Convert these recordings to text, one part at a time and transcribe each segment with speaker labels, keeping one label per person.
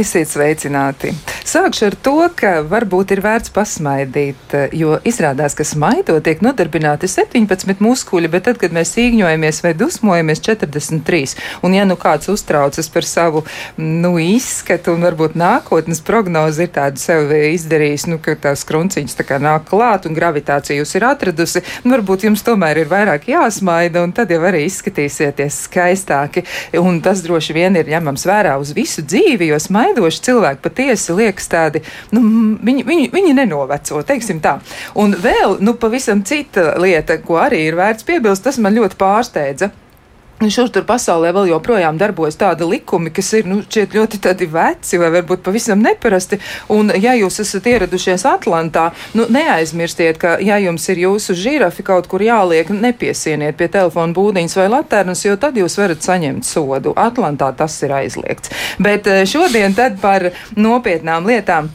Speaker 1: Esiet sveicināti! Sākšu ar to, ka varbūt ir vērts pasmaidīt, jo izrādās, ka smaidot tiek nodarbināti 17 muskuļi, bet tad, kad mēs īņojamies vai dusmojamies, 43. Un ja nu kāds uztraucas par savu nu, izskatu un varbūt nākotnes prognozi ir tādu sev izdarījis, nu, ka tās krunciņas tā kā nāk klāt un gravitācija jūs ir atradusi, nu, varbūt jums tomēr ir vairāk jāsmaida un tad jau arī izskatīsieties skaistāki. Un tas droši vien ir ņemams vērā uz visu dzīvi, jo smaidoši cilvēki patiesi liekas tādi, nu, viņi, viņi, viņi nenoveco, teiksim tā. Un vēl, nu, pavisam cita lieta, ko arī ir vērts piebilst, tas man ļoti pārsteidza. Šur tur pasaulē vēl joprojām darbojas tādi likumi, kas ir nu, ļoti veci vai varbūt pavisam neparasti. Un, ja jūs esat ieradušies Atlantā, nu, neaizmirstiet, ka, ja jums ir jūsu žirafi kaut kur jāliek, nepiesieniet pie telefona būdiņas vai laternas, jo tad jūs varat saņemt sodu. Atlantā tas ir aizliegts. Bet eh, šodien tad par nopietnām lietām.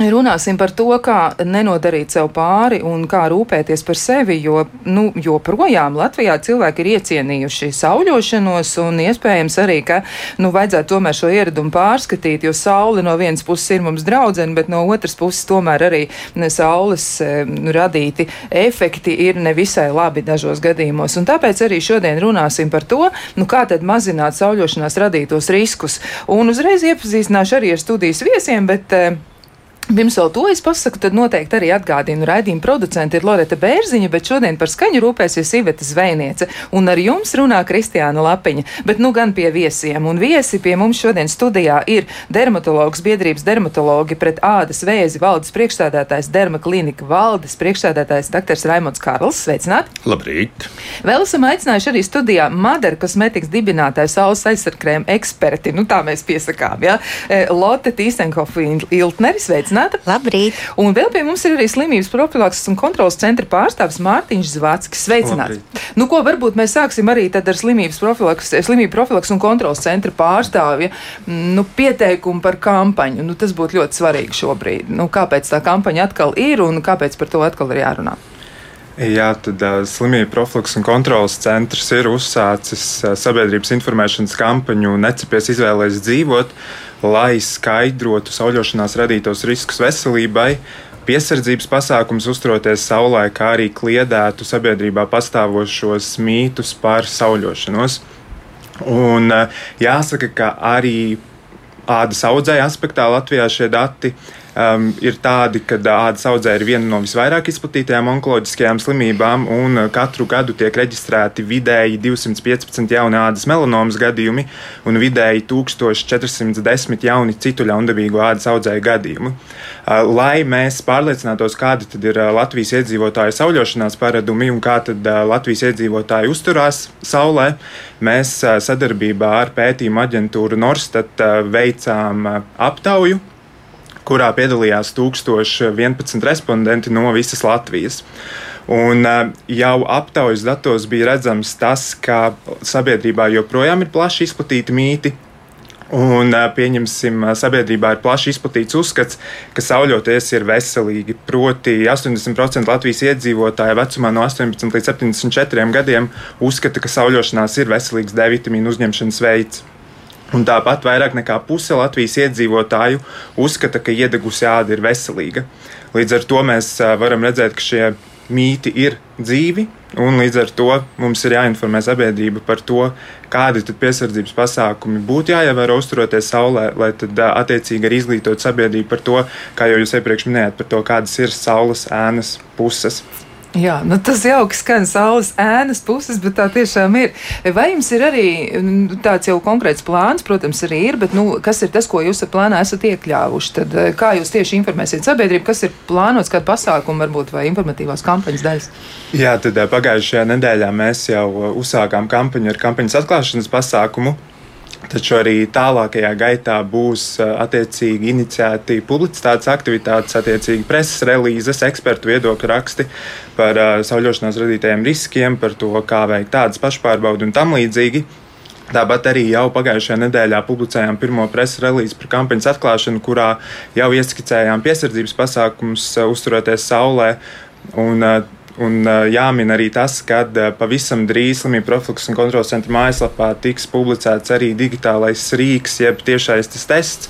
Speaker 1: Runāsim par to, kā nenodarīt sev pāri un kā rūpēties par sevi, jo nu, joprojām Latvijā cilvēki ir iecienījuši sauļošanos un iespējams arī, ka nu, vajadzētu tomēr šo ieradumu pārskatīt, jo saule no vienas puses ir mums draudzene, bet no otras puses tomēr arī saules nu, radīti efekti ir nevisai labi dažos gadījumos. Un tāpēc arī šodien runāsim par to, nu, kā tad mazināt sauļošanās radītos riskus. Un uzreiz iepazīstināšu arī ar studijas viesiem, bet Pirms vēl to es pasaku, tad noteikti arī atgādinu raidījumu producenti ir Loreta Bērziņa, bet šodien par skaņu rūpēsies Iveta Zvejniece. Un ar jums runā Kristiāna Lapiņa, bet nu gan pie viesiem. Un viesi pie mums šodien studijā ir dermatologs biedrības dermatologi pret ādas vēzi valdes priekšstādātājs Derma klinika valdes priekšstādātājs dr. Raimons Karls. Sveicināt!
Speaker 2: Labrīt!
Speaker 1: Vēl esam aicinājuši arī studijā Madara kosmetikas dibinātāju saules aizsargkrēmu eksperti. Nu tā mēs piesakām, jā. Ja? Lotte Tīsenhofa Iltneri. Sveicināt! Sveicināta.
Speaker 3: Labrīt!
Speaker 1: Un vēl pie mums ir arī slimības profilakses un kontrolas centra pārstāvis Mārtiņš Zvāckis. Sveicināts! Labrīt. Nu, ko varbūt mēs sāksim arī ar slimības profilakses, slimību profilakses un kontrolas centra pārstāvja nu, pieteikumu par kampaņu. Nu, tas būtu ļoti svarīgi šobrīd. Nu, kāpēc tā kampaņa atkal ir un kāpēc par to atkal ir jārunā?
Speaker 2: Jā, tad uh, slimību profilaks un kontrolas centrs ir uzsācis uh, sabiedrības informēšanas kampaņu Necepies izvēlēties dzīvot. Uh, lai skaidrotu sauļošanās radītos riskus veselībai, piesardzības pasākums uzturoties saulē, kā arī kliedētu sabiedrībā pastāvošos mītus par sauļošanos. Un jāsaka, ka arī ādas audzēja aspektā Latvijā šie dati uh, um, ir tādi, ka ādas audzē ir viena no visvairāk izplatītajām onkoloģiskajām slimībām, un uh, katru gadu tiek reģistrēti vidēji 215 jauni ādas melanomas gadījumi un vidēji 1410 jauni citu ļaundabīgu ādas audzēju gadījumu. Uh, lai mēs pārliecinātos, kādi ir uh, Latvijas iedzīvotāju sauļošanās paradumi un kā Latvijas iedzīvotāji uzturās saulē, mēs sadarbībā ar pētījumu aģentūru Norstat veicām aptauju kurā piedalījās 1011 respondenti no visas Latvijas. Un eh, jau aptaujas datos bija redzams tas, ka sabiedrībā joprojām ir plaši izplatīti mīti. Un eh, pieņemsim, sabiedrībā ir plaši izplatīts uzskats, ka sauļoties ir veselīgi. Proti, 80% Latvijas iedzīvotāju vecumā no 18 līdz 74 gadiem uzskata, ka sauļošanās ir veselīgs D vitamīnu uzņemšanas veids. Un tāpat vairāk nekā puse Latvijas iedzīvotāju uzskata, ka iedegusi āda ir veselīga. Līdz ar to mēs varam redzēt, ka šie mīti ir dzīvi, un līdz ar to mums ir jāinformē sabiedrība par to, kādi piesardzības pasākumi būtu jāievēro uzturoties saulē, lai tad attiecīgi arī izglītot sabiedrību par to, kā jau jūs iepriekš minējāt, par to, kādas ir saules ēnas puses.
Speaker 1: Jā, nu tas jauki skan saules ēnas puses, bet tā tiešām ir. Vai jums ir arī nu, tāds jau konkrēts plāns, protams, arī ir, bet nu, kas ir tas, ko jūs plānā esat iekļāvuši? Tad eh, kā jūs tieši informēsiet sabiedrību, kas ir plānots, kāda pasākuma varbūt vai informatīvās kampaņas daļas?
Speaker 2: Jā, tad eh, pagājušajā nedēļā mēs jau eh, uzsākām kampaņu ar kampaņas atklāšanas pasākumu Taču arī tālākajā gaitā būs attiecīgi iniciēti publicitātes aktivitātes, attiecīgi preses relīzes, ekspertu viedokļu raksti par uh, sauļošanās radītajiem riskiem, par to, kā veikt tādas pašpārbaudu un tam līdzīgi. Tāpat arī jau pagājušajā nedēļā publicējām pirmo preses relīzi par kampaņas atklāšanu, kurā jau ieskicējām piesardzības pasākumus, uzturoties saulē. Un, uh, un jāmin arī tas, ka pavisam drīz slimību profilaks un kontrols centra mājaslapā tiks publicēts arī digitālais rīks, jeb tiešais tests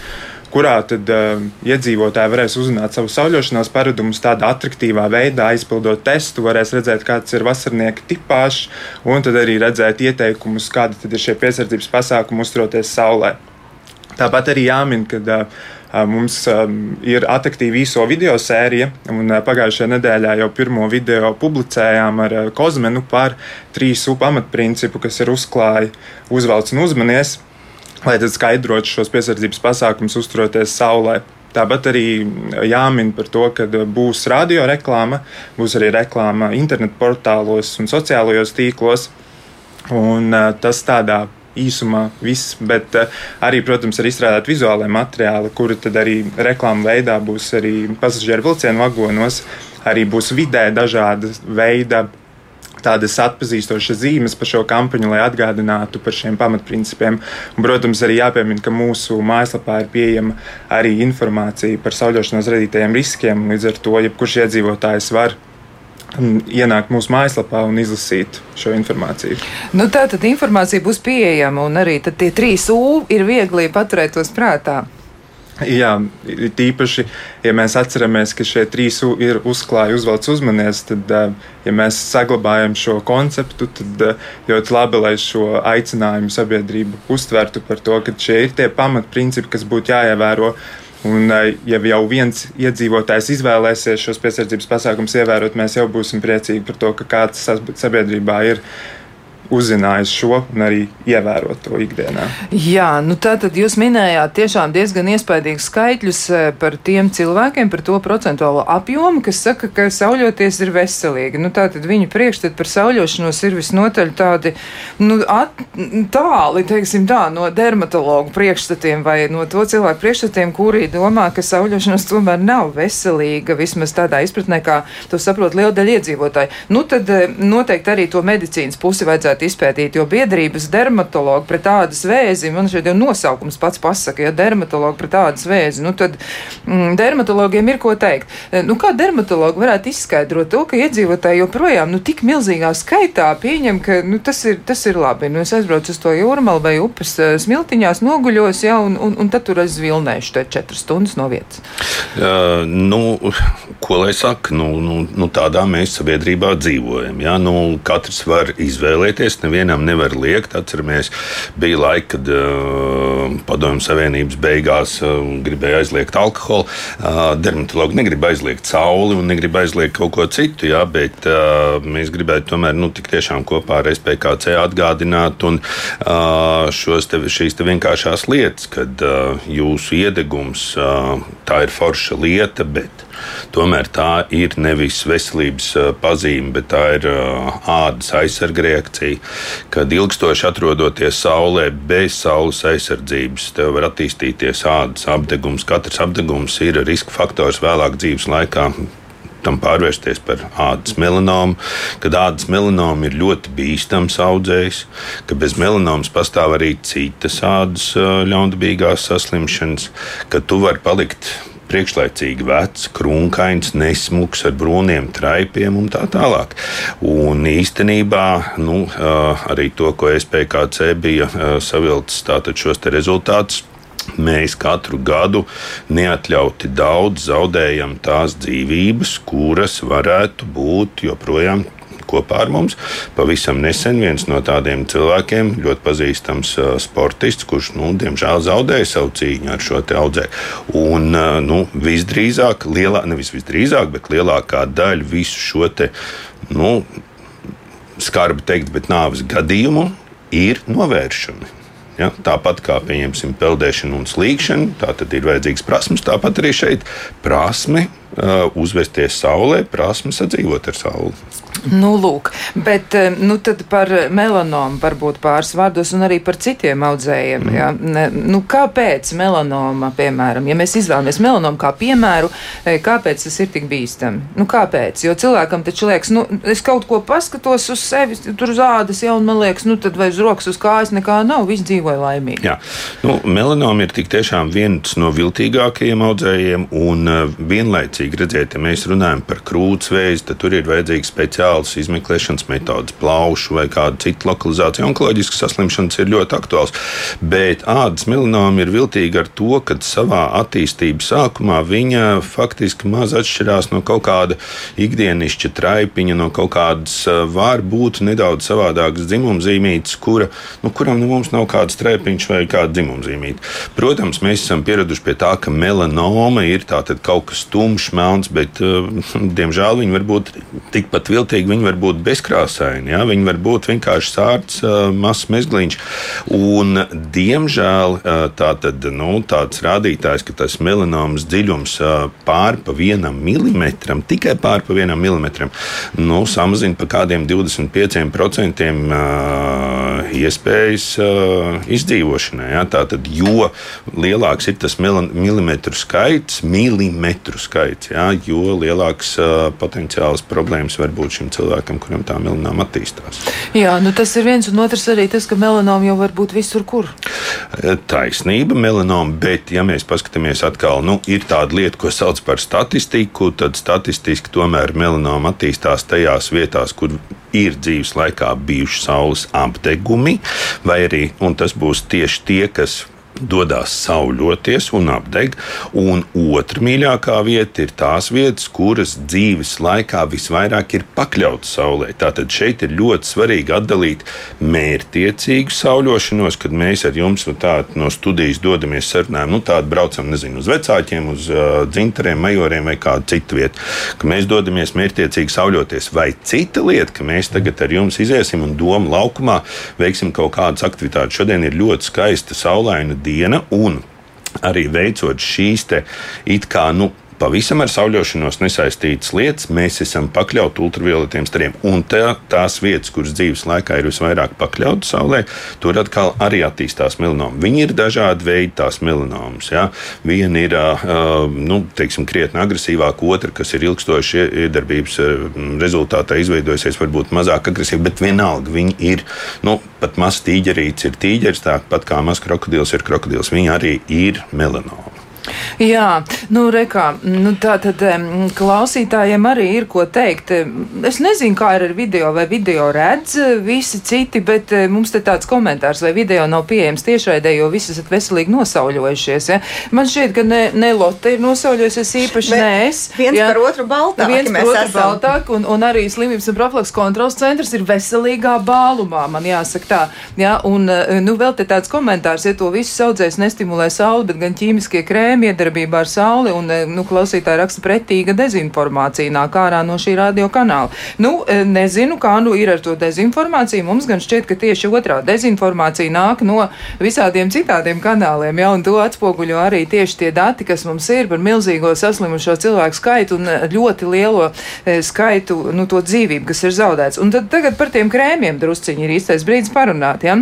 Speaker 2: kurā tad uh, iedzīvotāji varēs uzzināt savus sauļošanās paradumus tādā attraktīvā veidā, aizpildot testu, varēs redzēt, kāds ir vasarnieka tipāžs, un tad arī redzēt ieteikumus, kādi ir šie piesardzības pasākumi uzturoties saulē. Tāpat arī jāmin, ka uh, mums um, ir attraktīva īso video sērija, un uh, pagājušajā nedēļā jau pirmo video publicējām ar Kozmenu par trīs upu pamatprincipu, kas ir uzklāja, uzvelc un uzmanies lai tad skaidrotu šos piesardzības pasākumus, uzturoties saulē. Tāpat arī jāmin par to, ka būs radioreklāma, būs arī reklāma internetu portālos un sociālajos tīklos. Un, tas tādā īsumā viss, bet uh, arī, protams, ir izstrādāti vizuālai materiāli, kuri tad arī reklāmu veidā būs arī pasažieru vilcienu vagonos, arī būs vidē dažāda veida tādas atpazīstošas zīmes par šo kampaņu, lai atgādinātu par šiem pamatprincipiem. Un, protams, arī jāpiemina, ka mūsu mājaslapā ir pieejama arī informācija par sauļošanās radītajiem riskiem. Līdz ar to jebkurš iedzīvotājs var ienākt mūsu mājaslapā un izlasīt šo informāciju.
Speaker 1: Nu, tā tad informācija būs pieejama, un arī tie trīs U ir viegli paturēt tos prātā.
Speaker 2: Jā, tīpaši, ja mēs atceramies, ka šie trīs ir uzklāji, uzvelc uzmanies, tad, ja mēs saglabājam šo konceptu, tad ļoti labi, lai šo aicinājumu sabiedrību uztvertu par to, ka šie ir tie pamatprincipi, kas būtu jāievēro. Un, ja jau viens iedzīvotājs izvēlēsies šos piesardzības pasākumus ievērot, mēs jau būsim priecīgi par to, ka kāds sabiedrībā ir uzzinājis šo un arī ievērot to ikdienā.
Speaker 1: Jā, nu tā tad jūs minējāt tiešām diezgan iespaidīgus skaitļus eh, par tiem cilvēkiem, par to procentuālo apjomu, kas saka, ka sauļoties ir veselīgi. Nu tā tad viņu priekšstat par sauļošanos ir visnotaļ tādi, nu, at, tāli, teiksim tā, no dermatologu priekšstatiem vai no to cilvēku priekšstatiem, kuri domā, ka sauļošanos tomēr nav veselīga, vismaz tādā izpratnē, kā to saprot liela daļa iedzīvotāji. Nu tad eh, noteikti arī to medicīnas pusi vajadzētu vajadzētu izpētīt, jo biedrības dermatologi pret tādas vēzi, man šeit jau nosaukums pats pasaka, ja dermatologi pret tādas vēzi, nu tad mm, dermatologiem ir ko teikt. E, nu, kā dermatologi varētu izskaidrot to, ka iedzīvotāji joprojām nu, tik milzīgā skaitā pieņem, ka nu, tas, ir, tas ir labi. Nu, es aizbraucu uz to jūrmalu vai upes e, smiltiņās, noguļos, ja, un, un, un tad tur es vilnēšu te četras stundas no vietas.
Speaker 4: Uh, nu, ko lai saka, nu, nu, nu, tādā mēs sabiedrībā dzīvojam. Ja? Nu, katrs var izvēlēties ēst, nevienam nevar liekt. Atceramies, bija laika, kad uh, Padomju Savienības beigās uh, gribēja aizliegt alkoholu. Uh, dermatologi negrib aizliegt sauli un negrib aizliegt kaut ko citu, jā, bet uh, mēs gribētu tomēr nu, tik tiešām kopā ar SPKC atgādināt un uh, te, šīs te vienkāršās lietas, kad uh, jūsu iedegums uh, tā ir forša lieta, bet Tomēr tā ir nevis veselības pazīme, bet tā ir ādas aizsarga reakcija. Kad ilgstoši atrodoties saulē bez saules aizsardzības, tev var attīstīties ādas apgabals. Katrs apgabals ir riska faktors vēlāk dzīves laikā tam pārvērsties par ādas melanomu, kad ādas melanoma ir ļoti bīstams audzējs, ka bez melanomas pastāv arī citas ādas ļaundabīgās saslimšanas, ka tu vari palikt priekšlaicīgi vecs, krunkains, nesmugs ar brūniem traipiem un tā tālāk. Un īstenībā nu, arī to, ko SPKC bija savilcis šos rezultātus mēs katru gadu neatļauti daudz zaudējam tās dzīvības, kuras varētu būt joprojām kopā ar mums. Pavisam nesen viens no tādiem cilvēkiem, ļoti pazīstams uh, sportists, kurš, nu, diemžēl, zaudēja savu cīņu ar šo audzēju. Un uh, nu, visdrīzāk, lielā, nevis visdrīzāk, bet lielākā daļa visu šo te, nu, skarbi teikt, bet nāves gadījumu ir novēršami. Ja? Tāpat kā pieņemsim peldēšanu un slīkšanu, tā tad ir vajadzīgs prasmes, tāpat arī šeit prasme uzvesties saulē, prasme sadzīvot ar sauli.
Speaker 1: Nu, lūk, bet eh, nu, par melanomu varbūt pāris vārdos un arī par citiem audzējiem. Mm. Ja? Nu, kāpēc melanoma, piemēram, ja mēs izvēlamies melanomu kā piemēru, eh, kāpēc tas ir tik bīstami? Nu, kāpēc? Jo cilvēkam taču liekas, nu, es kaut ko paskatos uz sevi, tur uz ādas jau, un man liekas, nu, tad vai uz rokas, uz kājas nekā nav, viss dzīvoja laimīgi.
Speaker 4: Jā, nu, melanoma ir tik tiešām viens no viltīgākajiem audzējiem, un uh, vienlaicīgi, redziet, ja mēs runājam par krūtsvēju, tad tur ir vajadzīgi speciāli reāls izmeklēšanas metodas, plaušu vai kādu citu lokalizāciju. Onkoloģiskas saslimšanas ir ļoti aktuāls, bet ādas melanoma ir viltīga ar to, ka savā attīstības sākumā viņa faktiski maz atšķirās no kaut kāda ikdienišķa traipiņa, no kaut kādas var būt nedaudz savādākas dzimumzīmītes, kura, nu, kuram nu, mums nav kāds traipiņš vai kāda dzimumzīmīte. Protams, mēs esam pieraduši pie tā, ka melanoma ir kaut kas tumšs, melns, bet, diemžēl, viņi var būt tikpat viltīgi, viņi var būt bezkrāsaini, ja? viņi var būt vienkārši sārts, mazs mezgliņš. Un, diemžēl tā tad, nu, tāds rādītājs, ka tas melanomas dziļums pār pa vienam milimetram, tikai pār pa vienam milimetram, nu, samazina pa kādiem 25% iespējas izdzīvošanai. Ja? Tātad, jo lielāks ir tas milimetru skaits, milimetru skaits, ja? jo lielāks potenciāls problēmas var būt šim cilvēkam, kuram tā melanoma attīstās.
Speaker 1: Jā, nu tas ir viens un otrs arī tas, ka melanoma jau var būt visur, kur.
Speaker 4: Taisnība, melanoma, bet ja mēs paskatāmies atkal, nu, ir tāda lieta, ko sauc par statistiku, tad statistiski tomēr melanoma attīstās tajās vietās, kur ir dzīves laikā bijuši saules apdegumi, vai arī tas būs tieši tie, kas dodas sauļoties un apdeg. Un otra mīļākā vieta ir tās vietas, kuras dzīves laikā visvairāk ir pakļautas saulē. Tātad šeit ir ļoti svarīgi atdalīt mērķtiecīgu sauļošanos, kad mēs ar jums nu, tā, no studijas dodamies sarunājumā, nu, tādu braucam nezinu, uz vecākiem, uz uh, dzintariem, majoriem vai kādu citu vietu. Ka mēs dodamies mērķtiecīgi sauļoties. Vai cita lieta, ka mēs tagad ar jums iziesim un domu laukumā veiksim kaut kādas aktivitātes. Šodien ir ļoti skaista saulaina diena un arī veicot šīs te it kā nu, pavisam ar sauļošanos nesaistītas lietas, mēs esam pakļauti ultravioletiem stariem. Un tā, tās vietas, kuras dzīves laikā ir visvairāk pakļautas saulē, tur atkal arī attīstās melanoma. Viņi ir dažādi veidi tās melanomas. Ja? Viena ir uh, nu, teiksim, krietni agresīvāka, otra, kas ir ilgstoši iedarbības rezultātā izveidojusies, varbūt mazāk agresīva, bet vienalga viņi ir. Nu, pat mazs tīģerīts ir tīģeris, tāpat kā mazs krokodils ir krokodils. Viņi arī ir melanoma.
Speaker 1: Jā, nu, rekā, nu tā tad klausītājiem arī ir ko teikt. Es nezinu, kā ir ar video, vai video redz visi citi, bet mums te tāds komentārs, vai video nav pieejams tiešraidē, jo visi esat veselīgi nosauļojušies. Ja? Man šķiet, ka ne, ne Lotte ir nosauļojusies īpaši, ne es.
Speaker 3: Viens ja? par otru baltāk.
Speaker 1: Viens par otru esam. baltāk, un, un arī slimības un profilaks kontrols centrs ir veselīgā bālumā, man jāsaka tā. Ja? Un, nu, vēl te tāds komentārs, ja to visu saudzēs nestimulē sauli, bet gan ķīmiskie krēmi miedarbībā ar sauli, un eh, nu, klausītāji raksta pretīga dezinformācija nāk ārā no šī radio kanāla. Nu, eh, nezinu, kā nu ir ar to dezinformāciju. Mums gan šķiet, ka tieši otrā dezinformācija nāk no visādiem citādiem kanāliem, ja, un to atspoguļo arī tieši tie dati, kas mums ir par milzīgo saslimušo cilvēku skaitu un eh, ļoti lielo skaitu, nu, to dzīvību, kas ir zaudēts. Un tad tagad par tiem krēmiem drusciņi ir īstais brīdis parunāt, ja?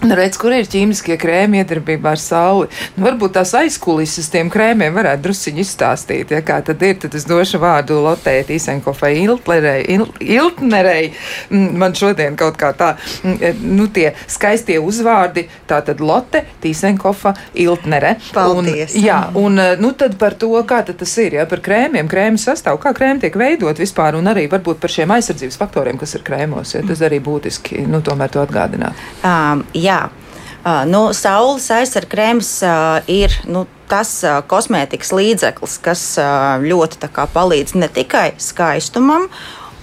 Speaker 1: Nu, redz, kur ir ķīmiskie krēmi iedarbībā ar sauli. Nu, varbūt tās aizkulises tiem krēmiem varētu drusciņi izstāstīt. Ja kā tad ir, tad es došu vārdu Lotei Tīsenkofai Iltlerei. Il, Iltnerei. Mm, man šodien kaut kā tā, mm, e, nu, tie skaistie uzvārdi. Tā tad Lote Tīsenkofa Iltnere.
Speaker 3: Paldies.
Speaker 1: Un, jā, un e, nu tad par to, kā tad tas ir, ja par krēmiem, krēmu sastāvu, kā krēmi tiek veidot vispār, un arī varbūt par šiem aizsardzības faktoriem, kas ir krēmos. Ja, tas arī būtiski, nu, tomēr to atgādināt.
Speaker 3: Um, jā jā. Uh, nu, saules aizsardzības krēms uh, ir nu, tas uh, kosmētikas līdzeklis, kas uh, ļoti kā, palīdz ne tikai skaistumam.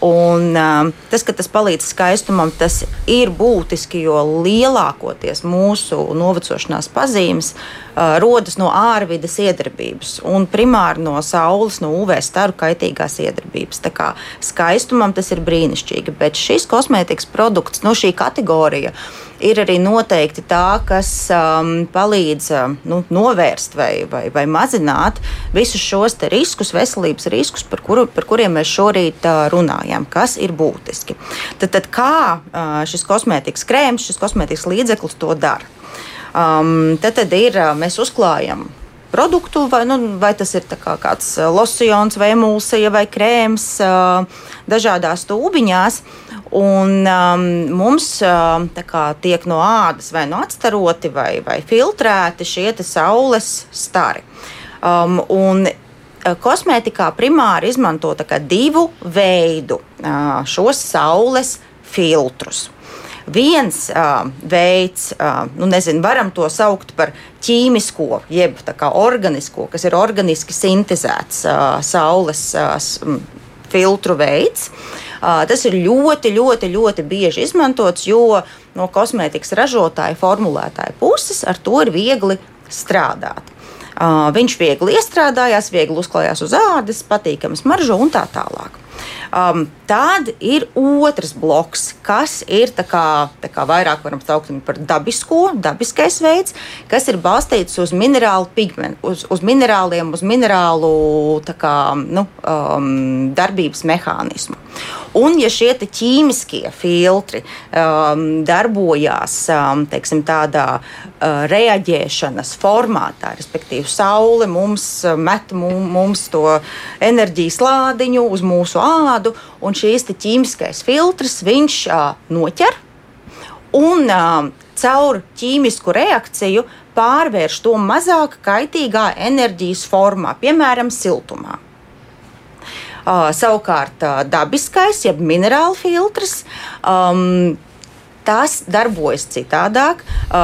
Speaker 3: Un, uh, tas, ka tas palīdz skaistumam, tas ir būtiski, jo lielākoties mūsu novecošanās pazīmes uh, rodas no ārvidas iedarbības un primāri no saules, no UV staru kaitīgās iedarbības. Tā kā skaistumam tas ir brīnišķīgi, bet šis kosmētikas produkts, no nu, šī kategorija, uh, ir arī noteikti tā, kas um, palīdz um, nu, novērst vai, vai, vai mazināt visus šos riskus, veselības riskus, par, kuru, par kuriem mēs šorīt uh, runājam, kas ir būtiski. Tad, tad kā uh, šis kosmētikas krēms, šis kosmētikas līdzeklis to dara? Um, tad, tad ir, uh, mēs uzklājam produktu, vai, nu, vai tas ir kā kāds uh, losjons, vai emulsija, vai krēms uh, dažādās tūbiņās. Un, um, mums um, kā, tiek no ādas vai nu atstaroti vai, vai filtrēti šie saules stari. Um, kosmētikā primāri izmanto divu veidu šos saules filtrus. Viens uh, veids, uh, nu, nezinu, varam to saukt par ķīmisko, jeb organisko, kas ir organiski sintēzēts uh, saules uh, filtru veids. Uh, tas ir ļoti, ļoti, ļoti bieži izmantots, jo no kosmētikas ražotāja, formulētāja puses ar to ir viegli strādāt. Uh, viņš viegli iestrādājās, viegli uzklājās uz ādas, patīkami smaržo un tā tālāk. Um, tad ir otrs bloks, kas ir tā kā, tā kā vairāk varam saukt par dabisko, dabiskais veids, kas ir balstīts uz minerālu pigmentu, uz, uz minerāliem, uz minerālu kā, nu, um, darbības mehānismu. Un, ja šie ķīmiskie filtri um, darbojās um, teiksim, tādā uh, reaģēšanas formātā, respektīvi, saule mums uh, met mums to enerģijas lādiņu uz mūsu ādu, un šīs ķīmiskais filtrs viņš uh, noķer un uh, caur ķīmisku reakciju pārvērš to mazāk kaitīgā enerģijas formā, piemēram, siltumā. Uh, savukārt, uh, dabiskais, jeb minerālu filtrs. Um, tas darbojas citādāk.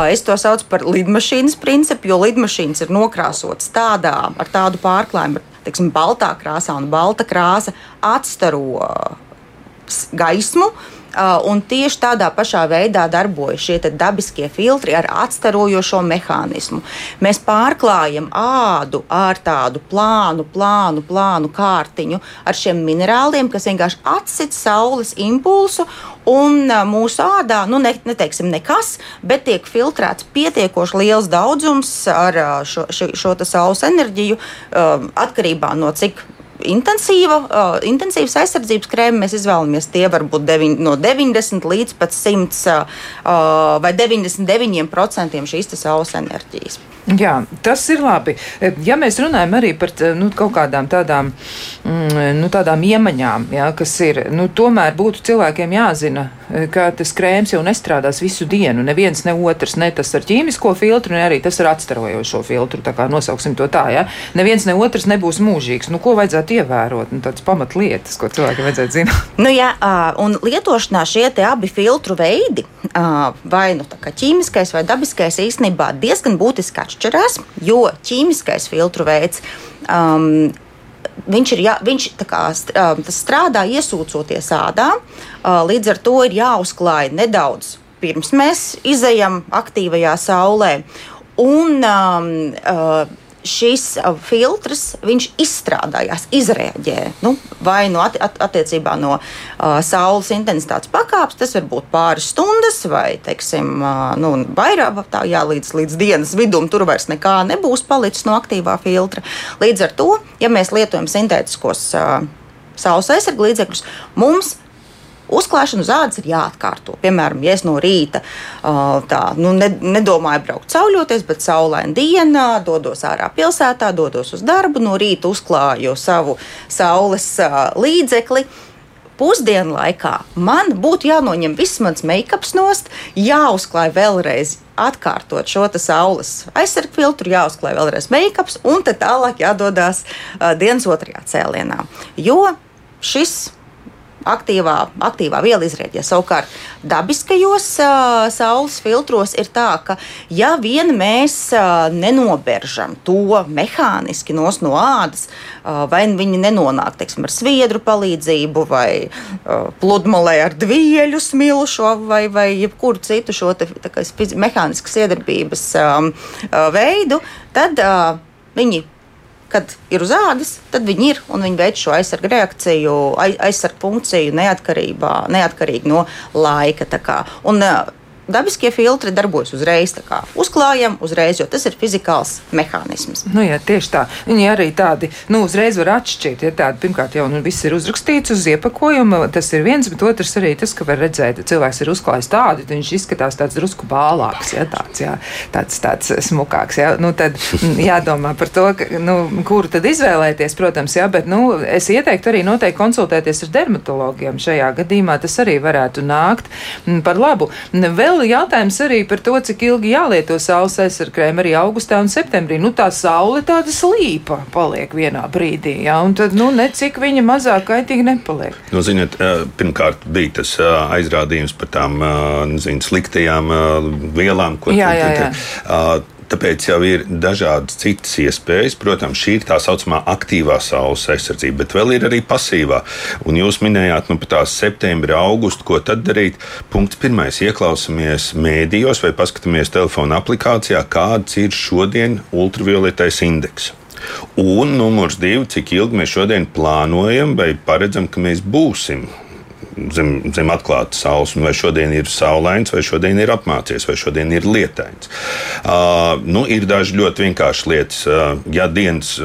Speaker 3: Es to saucu par lidmašīnas principu, jo lidmašīnas ir nokrāsotas tādā, ar tādu pārklājumu, teiksim, baltā krāsā, un balta krāsa atstaro gaismu. Un tieši tādā pašā veidā darbojas šie dabiskie filtri ar atstarojošo mehānismu. Mēs pārklājam ādu ar tādu plānu, plānu, plānu kārtiņu ar šiem minerāliem, kas vienkārši atsit saules impulsu. Un mūsu ādā, nu, ne, neteiksim nekas, bet tiek filtrēts pietiekoši liels daudzums ar šo, šo, šo saules enerģiju, atkarībā no cik intensīva, uh, intensīvas aizsardzības krēma mēs izvēlamies. Tie var būt deviņ, no 90 līdz pat 100 uh, vai 99% šīs saules enerģijas.
Speaker 1: Jā, tas ir labi. Ja mēs runājam arī par nu, kaut kādām tādām, mm, nu, tādām iemaņām, jā, kas ir, nu, tomēr būtu cilvēkiem jāzina, ka tas krēms jau nestrādās visu dienu. Neviens, ne otrs, ne tas ar ķīmisko filtru, ne arī tas ar atstarojošo filtru. Tā kā nosauksim to tā, ja. Neviens, ne otrs nebūs mūžīgs. Nu, ko vajadzētu ievērot? Nu, tādas pamatlietas, ko cilvēkiem vajadzētu zināt.
Speaker 3: Nu, jā, un lietošanā šie abi filtru veidi, vai nu ķīmiskais vai dabiskais, īstenībā diezgan būtiski atšķirās jo ķīmiskais filtru veids. Um, Viņš, ir, jā, viņš kā, strādā iesūcoties ādā, līdz ar to ir jāuzklāj nedaudz pirms mēs izejam aktīvajā saulē. Un, um, uh, šis filtrs izstrādājās, izrēģēja. Nu, vai no at, at, attiecībā no uh, saules intensitātes pakāpes, tas var būt pāris stundas, vai teiksim, uh, nu, vairāk, tā, jā, līdz, līdz dienas vidum tur vairs nekā nebūs palicis no aktīvā filtra. Līdz ar to, ja mēs lietojam sintētiskos uh, saules aizsargu līdzekļus, mums Uzklāšana uz ādas ir jāatkārto. Piemēram, ja es no rīta tā, nu, ne, nedomāju braukt sauļoties, bet saulaina dienā dodos ārā pilsētā, dodos uz darbu, no rīta uzklāju savu saules līdzekli pusdienu laikā man būtu jānoņem viss mans make-ups nost, jāuzklāj vēlreiz. Atkārtot šo saules aizsargu filtru, jāuzklāj vēlreiz make-ups, un tad tālāk jādodas uh, dienas otrajā cēlienā. Jo šis aktīvā, aktīvā viela izrēģē. Savukārt, dabiskajos uh, saules filtros ir tā, ka ja vien mēs uh, nenoberžam to mehāniski no ādas, uh, vai viņi nenonāk teiksim, ar sviedru palīdzību, vai uh, pludmalē ar dvieļu smilšu, vai, vai jebkuru citu šo te, kā, mehāniskas iedarbības um, uh, veidu, tad uh, viņi kad ir uz ādas, tad viņi ir un viņi veic šo aizsargu reakciju, aizsargu funkciju neatkarīgi no laika. Un, dabiskie filtri darbojas uzreiz. Uzklājam, uzreiz, jo tas ir fizikāls mehānisms.
Speaker 1: Nu, jā, tieši tā. Viņi arī tādi nu, uzreiz var atšķirt. Ja tādi, pirmkārt, jau nu, viss ir uzrakstīts uz iepakojuma. Tas ir viens, bet otrs arī tas, ka var redzēt, ka cilvēks ir uzklājis tādu, viņš izskatās tāds drusku bālāks, ja, tāds, jā, tāds, tāds smukāks. Ja. Nu, tad jādomā par to, ka, nu, kuru tad izvēlēties, protams, jā, bet nu, es ieteiktu arī noteikti konsultēties ar dermatologiem šajā gadījumā. Tas arī varētu nākt par labu. Vēl vēl jautājums arī par to, cik ilgi jālieto saules aizsargkrēma arī augustā un septembrī. Nu, tā saule tāda slīpa paliek vienā brīdī, jā, un tad, nu, necik viņa mazāk kaitīgi nepaliek.
Speaker 4: Nu, ziniet, pirmkārt bija tas aizrādījums par tām nezinu, sliktajām vielām,
Speaker 1: ko jā, jā, jā.
Speaker 4: Tāpēc jau ir dažādas citas iespējas. Protams, šī ir tā saucamā aktīvā saules aizsardzība, bet vēl ir arī pasīvā. Un jūs minējāt, nu, tās septembra, augustu, ko tad darīt? Punkts pirmais - ieklausāmies mēdījos vai paskatāmies telefona aplikācijā, kāds ir šodien ultravioletais indeks. Un numurs divi, cik ilgi mēs šodien plānojam vai paredzam, ka mēs būsim zem, zem atklātas saules, vai šodien ir saulains, vai šodien ir apmācies, vai šodien ir lietains. Uh, nu, ir daži ļoti vienkārši lietas. Uh, ja dienas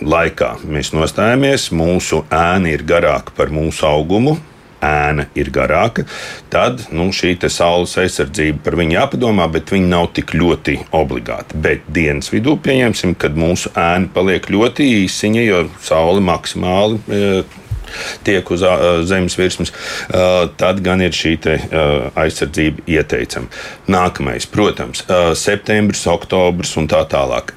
Speaker 4: laikā mēs nostājamies, mūsu ēna ir garāka par mūsu augumu, ēna ir garāka, tad nu, šī saules aizsardzība par viņu jāpadomā, bet viņa nav tik ļoti obligāta. Bet dienas vidū pieņemsim, kad mūsu ēna paliek ļoti īsiņa, jo saule maksimāli tiek uz zemes virsmas, tad gan ir šī aizsardzība ieteicama. Nākamais, protams, septembris, oktobris un tā tālāk.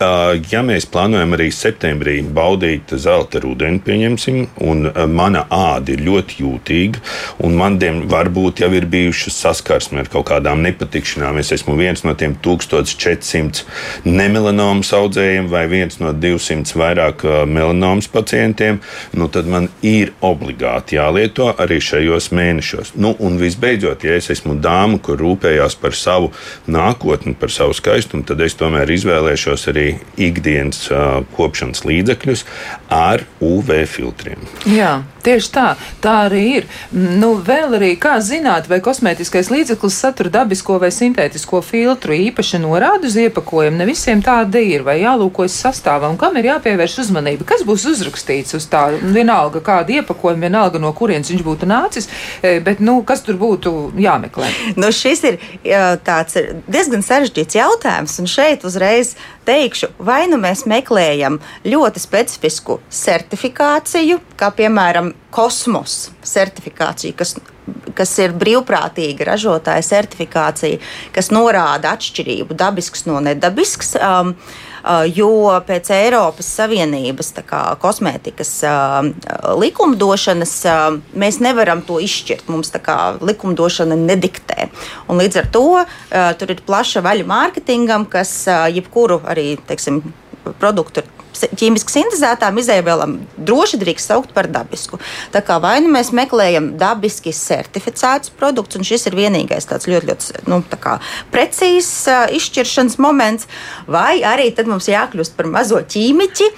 Speaker 4: Ja mēs plānojam arī septembrī baudīt zelta rudeni, pieņemsim, un mana āda ir ļoti jūtīga, un man diem varbūt jau ir bijušas saskarsme ar kaut kādām nepatikšanām. Es esmu viens no tiem 1400 nemelanomas audzējiem vai viens no 200 vairāk melanomas pacientiem, nu tad man ir obligāti jālieto arī šajos mēnešos. Nu, un visbeidzot, ja es esmu dāma, kur rūpējās par savu nākotni, par savu skaistumu, tad es tomēr izvēlēšos arī ikdienas uh, kopšanas līdzekļus ar UV filtriem.
Speaker 1: Jā. Tieši tā, tā arī ir. Nu, vēl arī kā zināt, vai kosmētiskais līdzeklis satur dabisko vai sintētisko filtru īpaši norādu uz iepakojumu. Ne visiem tāda ir, vai jālūkojas sastāvā, un kam ir jāpievērš uzmanība. Kas būs uzrakstīts uz tā, vienalga kāda iepakojuma, vienalga no kurienes viņš būtu nācis, e, bet, nu, kas tur būtu jāmeklē?
Speaker 3: Nu, šis ir tāds diezgan sarežģīts jautājums, un šeit uzreiz teikšu, vai nu mēs meklējam ļoti specifisku certifikāciju, kā piemēram kosmosa certifikāciju, kas, kas ir brīvprātīga ražotāja certifikācija, kas norāda atšķirību dabisks no nedabisks. Um, uh, jo pēc Eiropas Savienības kā, kosmētikas uh, likumdošanas uh, mēs nevaram to izšķirt. Mums tā kā likumdošana nediktē. Un līdz ar to uh, tur ir plaša vaļa mārketingam, kas uh, jebkuru arī teiksim, produktu ķīmiski sintēzētām izēvielām droši drīkst saukt par dabisku. Tā kā vai nu mēs meklējam dabiski certificētus produktus, un šis ir vienīgais tāds ļoti, ļoti nu, precīzs uh, izšķiršanas moments, vai arī tad mums jākļūst par mazo ķīmiķi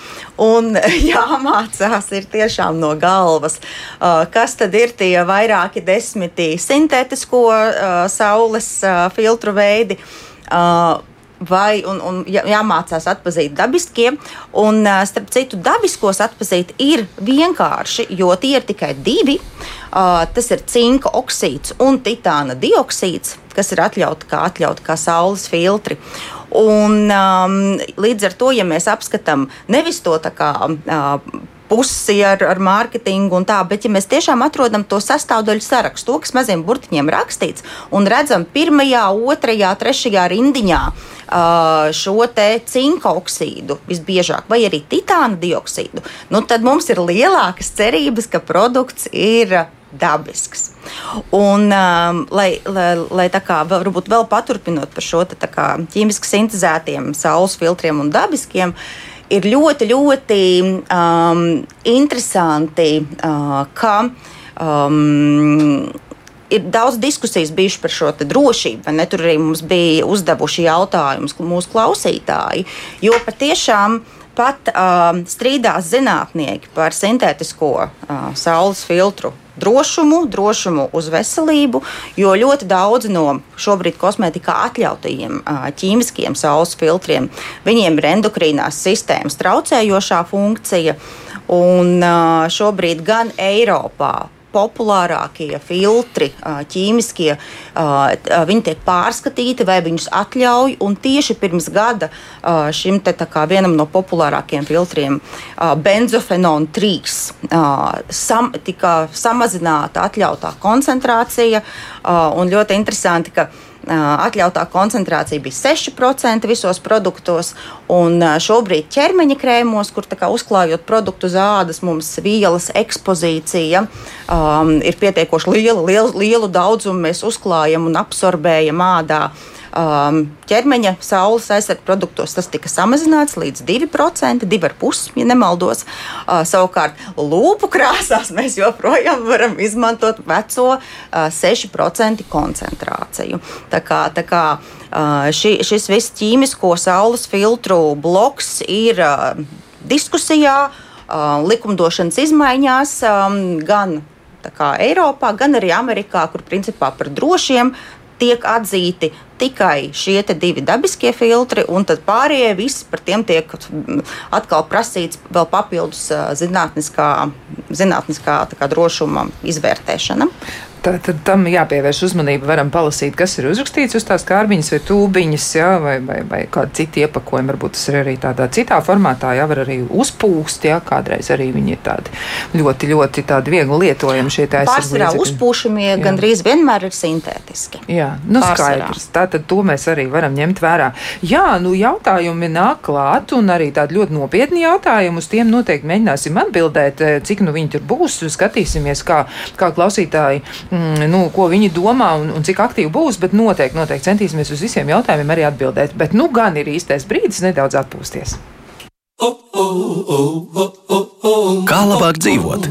Speaker 3: un jāmācās ir tiešām no galvas, uh, kas tad ir tie vairāki desmiti sintētisko uh, saules filtru veidi. Uh, vai un, un jāmācās atpazīt dabiskie. Un, starp citu, dabiskos atpazīt ir vienkārši, jo tie ir tikai divi. Uh, tas ir cinka oksīds un titāna dioksīds, kas ir atļauti kā, atļaut kā saules filtri. Un, um, līdz ar to, ja mēs apskatām nevis to kā, uh, pusi ar, ar mārketingu un tā, bet ja mēs tiešām atrodam to sastāvdaļu sarakstu, to, kas maziem burtiņiem rakstīts, un redzam pirmajā, otrajā, trešajā rindiņā šo te cinka oksīdu visbiežāk, vai arī titāna dioksīdu, nu, tad mums ir lielākas cerības, ka produkts ir dabisks. Un, um, lai, lai, lai tā kā varbūt vēl paturpinot par šo kā, ķīmiski sintēzētiem saules filtriem un dabiskiem, uh, ir ļoti, ļoti um, interesanti, uh, ka um, ir daudz diskusijas bijušas par šo drošību, ne? Tur arī mums bija uzdevuši jautājumus mūsu klausītāji. Jo patiešām pat um, strīdās zinātnieki par sintētisko uh, saules filtru drošumu, drošumu uz veselību, jo ļoti daudzi no šobrīd kosmētikā atļautajiem ķīmiskiem saules filtriem, viņiem ir endokrīnās sistēmas traucējošā funkcija. Un šobrīd gan Eiropā, populārākie filtri, ķīmiskie, viņi tiek pārskatīti vai viņus atļauj. Tieši pirms gada šim te, vienam no populārākajiem filtriem, benzofenona 3, sam, tika samazināta atļautā koncentrācija. Un ļoti interesanti, ka atļautā koncentrācija bija 6% visos produktos, un šobrīd ķermeņa krēmos, kur uzklājot produktu uz ādas, mums vielas ekspozīcija um, ir pietiekoši liela, lielu, lielu daudzumu mēs uzklājam un absorbējam ādā um, ķermeņa saules aizsardzības produktos tas tika samazināts līdz 2%, 2,5%, ja nemaldos. Uh, savukārt, lūpu krāsās mēs joprojām varam izmantot veco uh, 6% koncentrāciju. Tā kā, tā kā uh, ši, šis viss ķīmisko saules filtru bloks ir uh, diskusijā, uh, likumdošanas izmaiņās um, gan Eiropā, gan arī Amerikā, kur principā par drošiem tiek atzīti tikai šie divi dabiskie filtri, un tad pārējie visi par tiem tiek mm, atkal prasīts vēl papildus zinātniskā, zinātniskā drošuma izvērtēšana.
Speaker 1: Tad tam jāpievērš uzmanība. Varam palasīt, kas ir uzrakstīts uz tās kārbiņas vai tūbiņas, jā, vai, vai, vai kādi citi iepakojumi. Varbūt tas ir arī tādā citā formātā, jā, var arī uzpūst, jā, kādreiz arī viņi ir tādi ļoti, ļoti tādi viegli lietojami šie tā
Speaker 3: Pārsvarā uzpūšamie jā. gandrīz vienmēr ir sintētiski.
Speaker 1: Jā, nu Pārsvarā. skaidrs. Tātad to mēs arī varam ņemt vērā. Jā, nu jautājumi nāk klāt un arī tādi ļoti nopietni jautājumi. Uz tiem noteikti mēģināsim atbildēt, cik nu viņi tur būs. Skatīsimies, kā, kā klausītāji mm, nu, ko viņi domā un, un cik aktīvi būs, bet noteikti, noteikti centīsimies uz visiem jautājumiem arī atbildēt. Bet nu gan ir īstais brīdis nedaudz atpūsties.
Speaker 5: Kā labāk dzīvot?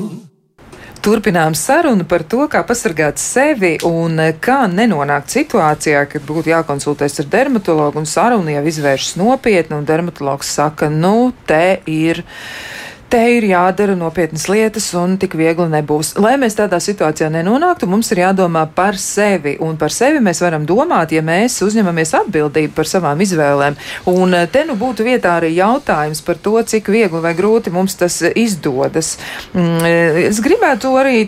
Speaker 1: Turpinām sarunu par to, kā pasargāt sevi un kā nenonākt situācijā, kad būtu jākonsultēs ar dermatologu un saruna jau izvēršas nopietni, un dermatologs saka, nu, te ir te ir jādara nopietnas lietas, un tik viegli nebūs. Lai mēs tādā situācijā nenonāktu, mums ir jādomā par sevi, un par sevi mēs varam domāt, ja mēs uzņemamies atbildību par savām izvēlēm. Un eh, te nu būtu vietā arī jautājums par to, cik viegli vai grūti mums tas izdodas. Mm, eh, es gribētu arī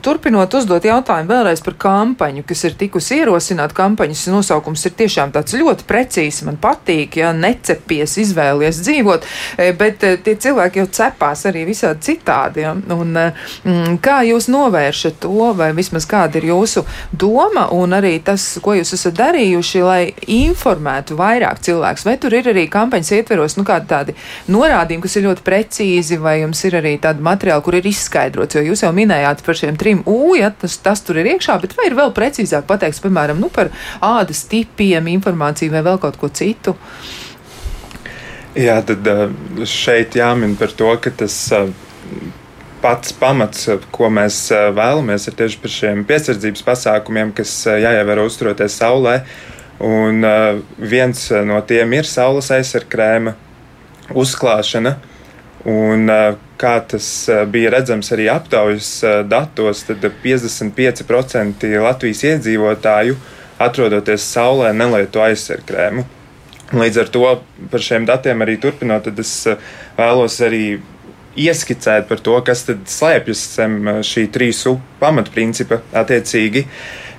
Speaker 1: turpinot uzdot jautājumu vēlreiz par kampaņu, kas ir tikusi ierosināta. Kampaņas nosaukums ir tiešām tāds ļoti precīzs, man patīk, ja necepies, izvēlies dzīvot, eh, bet tie cilvēki jau cepā gribās arī visādi citādi. Ja? Un, eh, mm, kā jūs novēršat to, vai vismaz kāda ir jūsu doma un arī tas, ko jūs esat darījuši, lai informētu vairāk cilvēkus? Vai tur ir arī kampaņas ietveros nu, tādi norādījumi, kas ir ļoti precīzi, vai jums ir arī tādi materiāli, kur ir izskaidrots? Jo jūs jau minējāt par šiem trim U, ja tas, tas tur ir iekšā, bet vai ir vēl precīzāk pateikts, piemēram, nu, par ādas tipiem, informāciju vai vēl kaut ko citu?
Speaker 2: Jā, tad šeit jāmin par to, ka tas pats pamats, ko mēs vēlamies, ir tieši par šiem piesardzības pasākumiem, kas jāievēro uzturoties saulē. Un viens no tiem ir saules aizsargkrēma uzklāšana. Un, kā tas bija redzams arī aptaujas datos, tad 55% Latvijas iedzīvotāju atrodoties saulē nelieto aizsargkrēmu. Līdz ar to par šiem datiem arī turpinot, tad es eh, vēlos arī ieskicēt par to, kas slēpjas zem eh, šī trīsu pamatprincipa. Attiecīgi,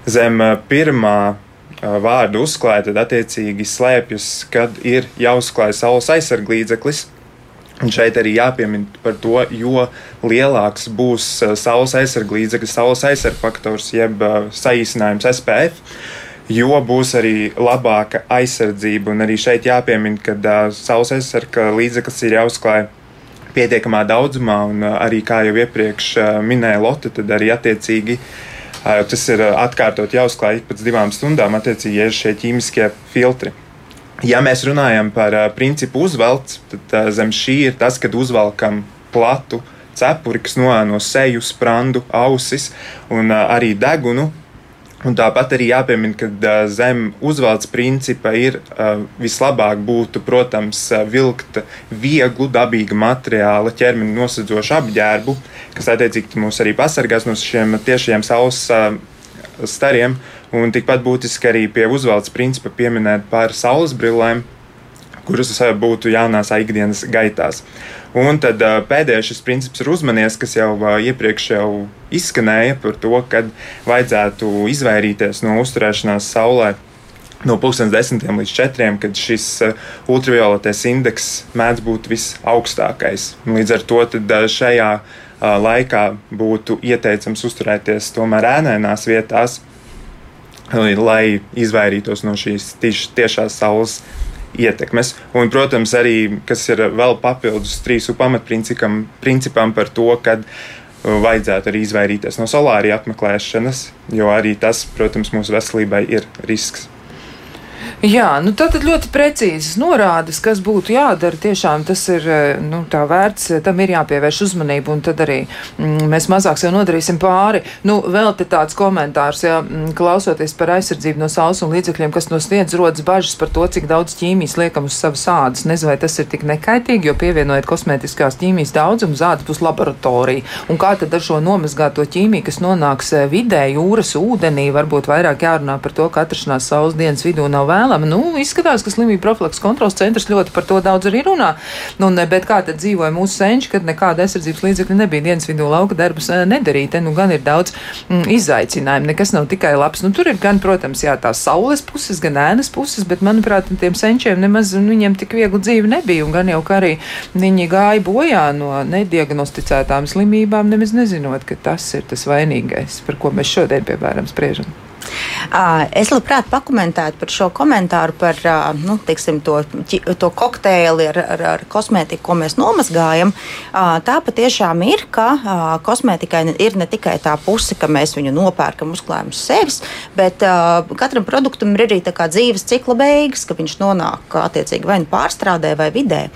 Speaker 2: zem eh, pirmā vārdu uzklāja, tad attiecīgi slēpjas, kad ir jāuzklāj saules aizsarglīdzeklis. Un šeit arī jāpiemina par to, jo lielāks būs saules aizsarglīdzekļa, saules aizsargfaktors, jeb saīsinājums SPF jo būs arī labāka aizsardzība. Un arī šeit jāpiemina, ka uh, saules aizsarga līdzeklis ir jāuzklāj pietiekamā daudzumā, un uh, arī kā jau iepriekš uh, minēja Lotte, tad arī attiecīgi. Uh, tas ir atkārtot jāuzklāj ik pēc divām stundām, attiecīgi, ja ir šie ķīmiskie filtri. Ja mēs runājam par principu uzvelts, tad zem šī ir tas, kad uzvelkam platu cepuri, kas noēno seju, sprandu, ausis un arī degunu, Un tāpat arī jāpiemina, ka zem uzvaldes principa ir vislabāk būtu, protams, vilkt vieglu, dabīgu materiālu, ķermeni nosedzošu apģērbu, kas attiecīgi mūs arī pasargās no šiem tiešiem saules stariem. Un tikpat būtiski arī pie uzvaldes principa pieminēt par saules brillēm, kuras būtu jānāsā ikdienas gaitās. Un tad pēdējais šis princips ir uzmanies, kas jau iepriekš jau izskanēja par to, ka vajadzētu izvairīties no uzturēšanās saulē no 10 līdz 4, kad šis ultravioletais indeks mēdz būt visaugstākais. Līdz ar to šajā laikā būtu ieteicams uzturēties tomēr ēnēnās vietās, lai izvairītos no šīs tiešās saules ietekmes. Un, protams, arī kas ir vēl papildus trīs pamatprincipam par to, ka vajadzētu arī izvairīties no solārija apmeklēšanas, jo arī tas, protams, mūsu veselībai ir risks.
Speaker 1: Jā, nu tad ļoti precīzas norādes, kas būtu jādara. Tiešām tas ir eh, nu, tā vērts, tam ir jāpievērš uzmanība, un tad arī mm, mēs mazāk sev nodarīsim pāri. Nu, vēl te tāds komentārs, ja mm, klausoties par aizsardzību no saules un līdzekļiem, kas no sniedz rodas bažas par to, cik daudz ķīmijas liekam uz savas ādas. Nezinu, vai tas ir tik nekaitīgi, jo pievienojot kosmētiskās ķīmijas daudzumu, zāda būs laboratorija. Un kā tad ar šo nomazgāto ķīmiju, kas nonāks eh, vidē, jūras ūdenī, varbūt vairāk jārunā par to, ka atrašanās saules dienas vidū nav vēl vēlama. Nu, izskatās, ka slimību profilaks kontrols centrs ļoti par to daudz arī runā. Nu, ne, bet kā tad dzīvoja mūsu senči, kad nekāda aizsardzības līdzekļa nebija dienas vidū lauka darbus nedarīt? Te, nu, gan ir daudz mm, izaicinājumu, nekas nav tikai labs. Nu, tur ir gan, protams, jā, tās saules puses, gan ēnas puses, bet, manuprāt, tiem senčiem nemaz nu, viņiem tik viegli dzīve nebija. Un gan jau, ka arī viņi gāja bojā no nediagnosticētām slimībām, nemaz nezinot, ka tas ir tas vainīgais, par ko mēs šodien, piemēram, spriežam.
Speaker 3: Es labprāt pakomentētu par šo komentāru par nu, tiksim, to, to kokteili ar, ar, ar kosmētiku, ko mēs nomazgājam. Tā patiešām ir, ka kosmētikai ir ne tikai tā puse, ka mēs viņu nopērkam, uzklājam uz sevis, bet katram produktam ir arī dzīves cikla beigas, ka viņš nonāk attiecīgi vai nu pārstrādē vai vidē.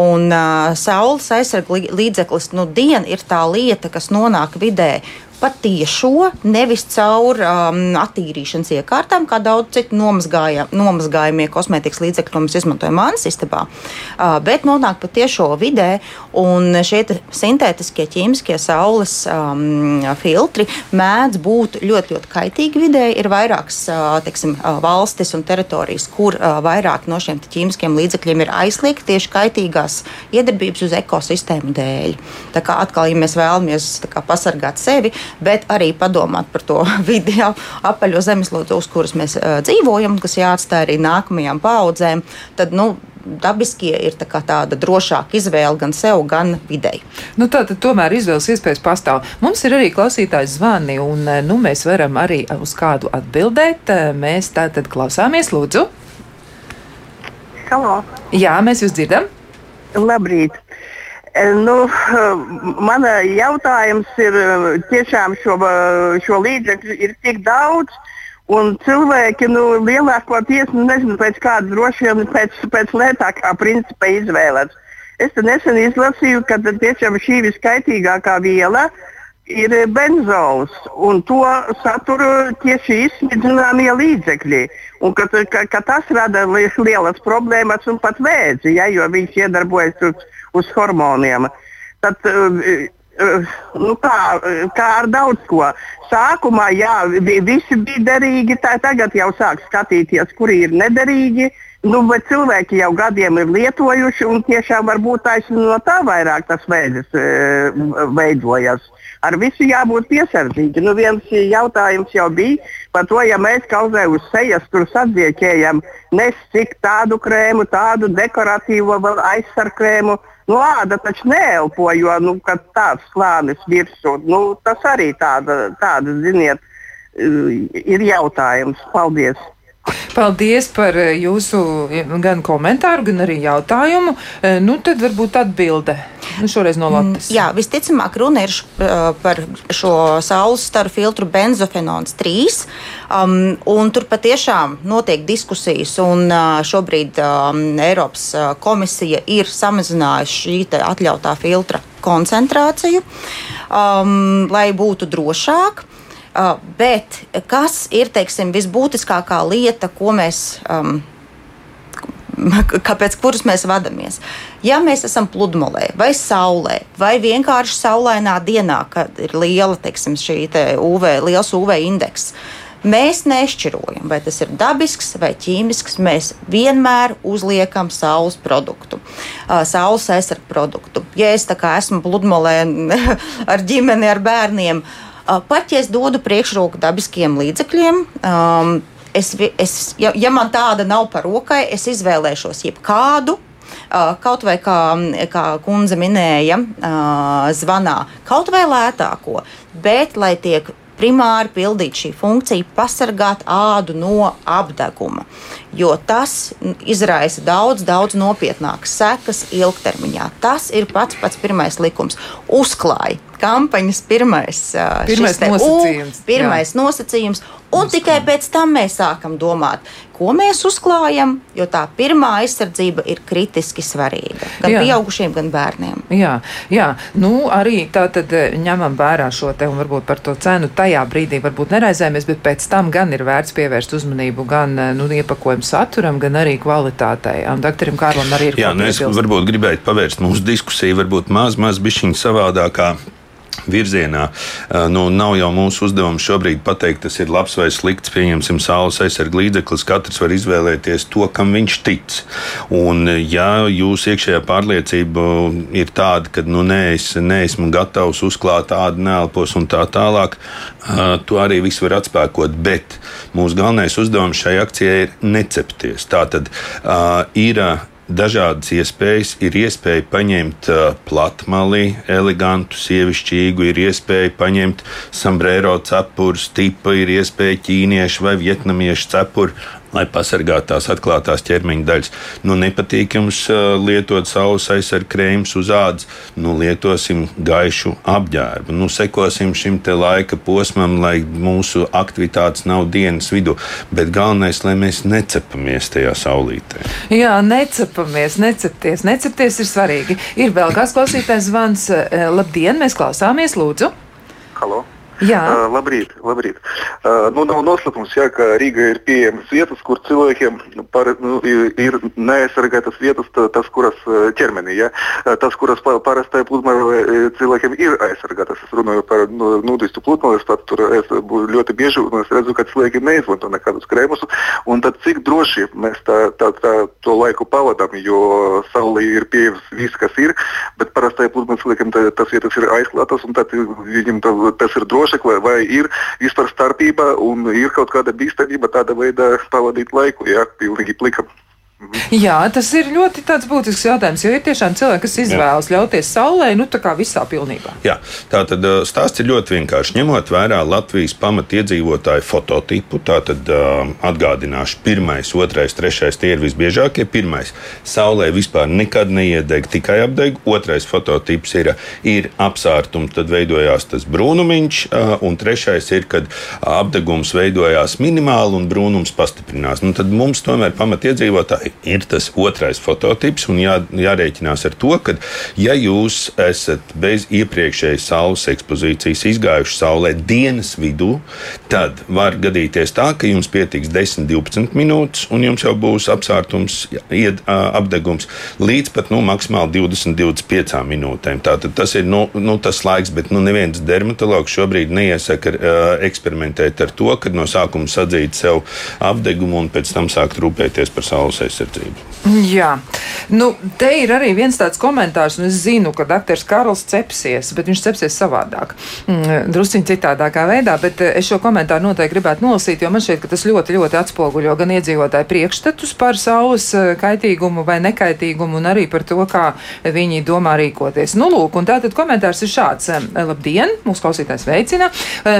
Speaker 3: Un uh, saules aizsarga līdzeklis, nu, diena ir tā lieta, kas nonāk vidē patiešo, nevis caur um, attīrīšanas iekārtām, kā daudz citu nomazgājumie kosmētikas līdzekļi, ko mēs izmantojam mājas istabā, uh, bet nonāk patiešo vidē. Un šie sintētiskie ķīmiskie saules um, filtri mēdz būt ļoti, ļoti kaitīgi vidē. Ir vairākas uh, teiksim, uh, valstis un teritorijas, kur uh, vairāk no šiem ķīmiskiem līdzekļiem ir aizliegti tieši kaitīgās iedarbības uz ekosistēmu dēļ. Tā kā atkal, ja mēs vēlamies kā, pasargāt sevi, bet arī padomāt par to vidi apaļo zemeslodzi, uz kuras mēs dzīvojam, kas jāatstāj arī nākamajām paudzēm. Tad, nu, dabiskie ir tā tāda drošāka izvēle gan sev, gan videi.
Speaker 1: Nu, tā tad tomēr izvēles iespējas pastāv. Mums ir arī klausītājs zvani, un nu, mēs varam arī uz kādu atbildēt. Mēs tā tad klausāmies, lūdzu.
Speaker 6: Halo.
Speaker 1: Jā, mēs jūs dzirdam.
Speaker 6: Labrīt! Nu, mana jautājums ir, tiešām šo, šo līdzekļu ir tik daudz, un cilvēki nu, lielākoties nu, nezinu, pēc kāda droši vien pēc, pēc lētākā principa izvēlas. Es nesen izlasīju, ka tiešām šī viskaitīgākā viela ir benzols, un to satura tieši izsmidzināmie līdzekļi. Un ka, ka, ka tas rada lielas problēmas un pat vēzi, ja, jo viņš iedarbojas uz uz hormoniem. Tad, eh, eh, nu, kā, kā ar daudz ko. Sākumā jā, visi bija derīgi, tā, tagad jau sāk skatīties, kuri ir nederīgi. Nu, bet cilvēki jau gadiem ir lietojuši, un tiešām varbūt taisnība no tā vairāk tas veids, e, veidojas. Ar visu jābūt piesardzīgam. Nu, viens jautājums jau bija par to, ja mēs kaut kā uz sejas tur sadzīvējam, nes cik tādu krēmu, tādu dekoratīvo aizsargu krēmu. Nu, āda taču neelpo, jo nu, tāds slānis virsū. Nu, tas arī tāda, tāda, ziniet, ir jautājums. Paldies!
Speaker 1: Paldies par eh, jūsu gan komentāru, gan arī jautājumu. Eh, nu, tad varbūt atbilde. Nu, šoreiz no Latvijas.
Speaker 3: Mm, jā, visticamāk, runa ir eh, par šo saules staru filtru benzofenons 3. Um, tur patiešām notiek diskusijas, un šobrīd um, Eiropas komisija ir samazinājusi šī atļautā filtra koncentrāciju, um, lai būtu drošāk. Uh, bet kas ir teiksim, visbūtiskākā lieta, ko mēs. Um, kāpēc kuras mēs vadāmies. Ja mēs esam pludmalē, vai saulē, vai vienkārši saulainā dienā, kad ir liela, teiksim, te UV, liels UV indeks, mēs nešķirojam, vai tas ir dabisks vai ķīmisks. Mēs vienmēr uzliekam saules produktu, uh, saules aizsargu produktu. Ja es esmu pludmalē ar ģimeni, ar bērniem, uh, Pat ja es dodu priekšroku dabiskiem līdzekļiem, um, es, es, ja, ja man tāda nav par rokai, es izvēlēšos jebkādu. Kaut vai kā, kā kundze minēja, zvanā, kaut vai lētāko, bet lai tiek primāri pildīt šī funkcija, pasargāt ādu no apdeguma. Jo tas izraisa daudz, daudz nopietnākas sekas ilgtermiņā. Tas ir pats pats pirmais likums. Uzklāj kampaņas pirmais,
Speaker 1: pirmais nosacījums.
Speaker 3: U, pirmais jā. nosacījums Un tikai pēc tam mēs sākam domāt, ko mēs uzklājam, jo tā pirmā aizsardzība ir kritiski svarīga gan jā. pieaugušiem, gan bērniem.
Speaker 1: Jā, jā. Nu, arī tā tad ņemam vērā šo te un varbūt par to cenu tajā brīdī varbūt neraizējamies, bet pēc tam gan ir vērts pievērst uzmanību gan nu, iepakojumu saturam, gan arī kvalitātei. Un doktoram Kārlam arī ir.
Speaker 4: Jā, nu es varbūt gribētu pavērst mūsu diskusiju varbūt maz, maz bišķiņu savādākā virzienā. Nu, nav jau mūsu uzdevums šobrīd pateikt, tas ir labs vai slikts. Pieņemsim, saules aizsardzības līdzeklis. Katrs var izvēlēties to, kam viņš tic. Un, ja jūsu iekšējā pārliecība ir tāda, ka nu, nē, es neesmu gatavs uzklāt tādu neelpos un tā tālāk, to arī viss var atspēkot. Bet mūsu galvenais uzdevums šai akcijai ir necepties. Tā tad uh, ir dažādas iespējas. Ir iespēja paņemt uh, platmali, elegantu, sievišķīgu, ir iespēja paņemt sombrero cepuru, stipa, ir iespēja ķīniešu vai vietnamiešu cepuru lai pasargātu tās atklātās ķermeņa daļas. Nu, nepatīk jums lietot saules aizsardzības krēmus uz ādas, nu, lietosim gaišu apģērbu. Nu, sekosim šim laika posmam, lai mūsu aktivitātes nav dienas vidū. Bet galvenais, lai mēs necepamies tajā saulītē.
Speaker 1: Jā, necepamies, necepties. Necepties ir svarīgi. Ir vēl kāds klausītājs zvans. Labdien, mēs klausāmies, lūdzu!
Speaker 7: Halo! Jā. Labrīt, labrīt. Nu, nav noslēpums, jā, ka Rīgā ir pieejamas vietas, kur cilvēkiem par, nu, ir neaizsargātas vietas, tas, kuras ķermenī, jā. tas, kuras parastai pludmalē cilvēkiem ir aizsargātas. Es runāju par nu, nudistu pludmales, pat tur es ļoti bieži un es redzu, ka cilvēki neizmanto nekādus krēmus. Un tad cik droši mēs tā, tā, tā, to laiku pavadām, jo saulē ir pieejams viss, kas ir, bet parastai pludmales cilvēkiem tas vietas ir aizklātas un tad viņiem tas ir droši nosaka, vai, vai ir vispār starpība un ir kaut kāda bīstamība tāda veidā pavadīt laiku, jā, pilnīgi plikam.
Speaker 1: Jā, tas ir ļoti būtisks jautājums, jo ir tiešām cilvēki, kas izvēlas Jā. ļauties saulē, nu tā kā visā pilnībā.
Speaker 4: Jā, tā tad stāsts ir ļoti vienkārši. Ņemot vērā Latvijas pamatiedzīvotāju fototipu, tā tad uh, atgādināšu, pirmais, otrais, trešais tie ir visbiežākie. Pirmais - saulē vispār nekad neiedeg, tikai apdeg. Otrais fototips ir, ir apsārtums, tad veidojās tas brūnumiņš, un trešais ir, kad apdegums veidojās minimāli un brūnums pastiprinās. Nu, tad mums tomēr pamatiedzīvotāji ir tas otrais fototips, un jā, jārēķinās ar to, ka, ja jūs esat bez iepriekšējas saules ekspozīcijas izgājuši saulē dienas vidū, tad var gadīties tā, ka jums pietiks 10, 12 minūtes, un jums jau būs apsārtums, ied, apdegums līdz pat nu, maksimāli 20, 25 minūtēm. Tātad tas ir nu, nu, tas laiks, bet nu, neviens dermatologs šobrīd neiesaka uh, eksperimentēt ar to, kad no sākuma sadzīt sev apdegumu un pēc tam sākt rūpēties par saules aizsardzību aizsardzību.
Speaker 1: Jā, nu, te ir arī viens tāds komentārs, un es zinu, ka doktors Karls cepsies, bet viņš cepsies savādāk, mm, drusciņ citādākā veidā, bet eh, es šo komentāru noteikti gribētu nolasīt, jo man šķiet, ka tas ļoti, ļoti atspoguļo gan iedzīvotāju priekšstatus par saules eh, kaitīgumu vai nekaitīgumu, un arī par to, kā viņi domā rīkoties. Nu, lūk, un tātad komentārs ir šāds. Labdien, mūsu klausītājs veicina.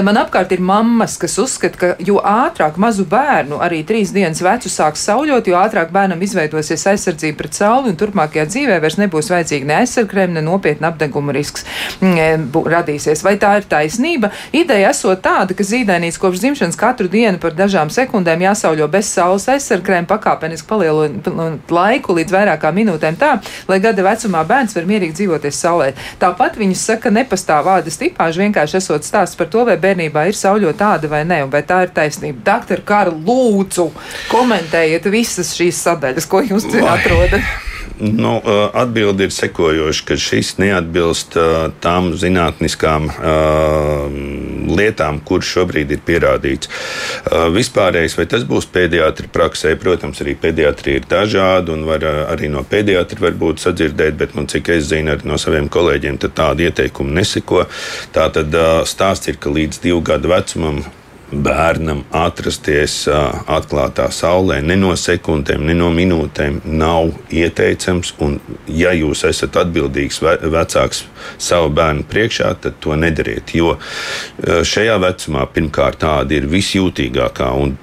Speaker 1: Man apkārt ir mammas, kas uzskata, ka jo ātrāk mazu bērnu, arī trīs dienas vecu, sāks sauļot, jo ātrāk bērnam izveidosies aizsardzība pret sauli, un turpmākajā dzīvē vairs nebūs vajadzīga ne aizsargkrēma, ne nopietna apdeguma risks mm, e, radīsies. Vai tā ir taisnība? Ideja esot tāda, ka zīdainīts kopš dzimšanas katru dienu par dažām sekundēm jāsauļo bez saules aizsargkrēma, pakāpeniski palielinot laiku līdz vairākām minūtēm tā, lai gada vecumā bērns var mierīgi dzīvoties saulē. Tāpat viņas saka, nepastāv vārda stipāža, vienkārši esot stāsts par to, vai bērnībā ir sauļo tāda vai ne, un vai tā ir taisnība. Doktor Karl, lūdzu, komentējiet visas šīs sadaļas, ko jūs tur atrodat?
Speaker 4: Nu, Atbilde ir sekojoša, ka šis neatbilst tām zinātniskām lietām, kuras šobrīd ir pierādīts. Vispārējais, vai tas būs pediatri praksē, protams, arī pediatri ir dažādi un var, arī no pediatri var būt sadzirdēt, bet, nu, cik es zinu, arī no saviem kolēģiem tādu ieteikumu neseko. Tā tad stāsts ir, ka līdz divu gadu vecumam bērnam atrasties atklātā saulē ne no sekundēm, ne no minūtēm nav ieteicams. Un, ja jūs esat atbildīgs vecāks savu bērnu priekšā, tad to nedariet. Jo šajā vecumā pirmkārt tāda ir visjūtīgākā, un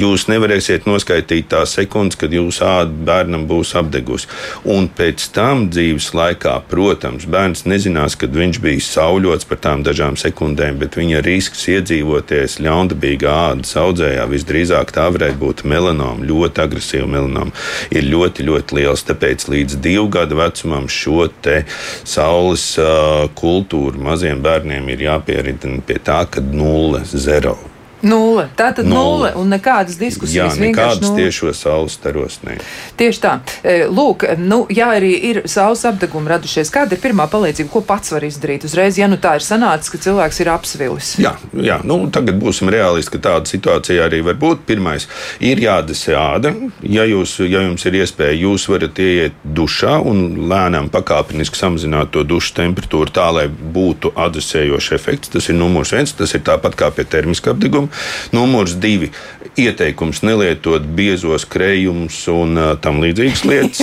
Speaker 4: jūs nevarēsiet noskaidrot tās sekundes, kad jūsu āda bērnam būs apdegusi. Un pēc tam dzīves laikā, protams, bērns nezinās, kad viņš bija sauļots par tām dažām sekundēm, bet viņa risks iedzīvoties ļaunprātīgi ļaundabīgā ādas audzējā visdrīzāk tā varētu būt melanoma, ļoti agresīva melanoma, ir ļoti, ļoti liels. Tāpēc līdz divu gadu vecumam šo te saules uh, kultūru maziem bērniem ir jāpieridina pie tā, ka nulle, zero.
Speaker 1: Nulle. Tā tad nulle. un nekādas diskusijas.
Speaker 4: Jā, nekādas tiešo saules staros. Ne.
Speaker 1: Tieši tā. E, lūk, nu, ja arī ir saules apdegumi radušies, kāda ir pirmā palīdzība, ko pats var izdarīt uzreiz, ja nu tā ir sanācis, ka cilvēks ir apsvilis?
Speaker 4: Jā, jā nu, tagad būsim realisti, ka tāda situācija arī var būt. Pirmais ir jādesē āda. Ja, jūs, ja jums ir iespēja, jūs varat ieiet dušā un lēnām pakāpeniski samazināt to dušu temperatūru tā, lai būtu atdesējošs efekts. Tas ir numurs viens. Tas ir tāpat kā pie termiskā apdeguma. Numurs divi - ieteikums nelietot biezos krējumus un uh, tam līdzīgas lietas.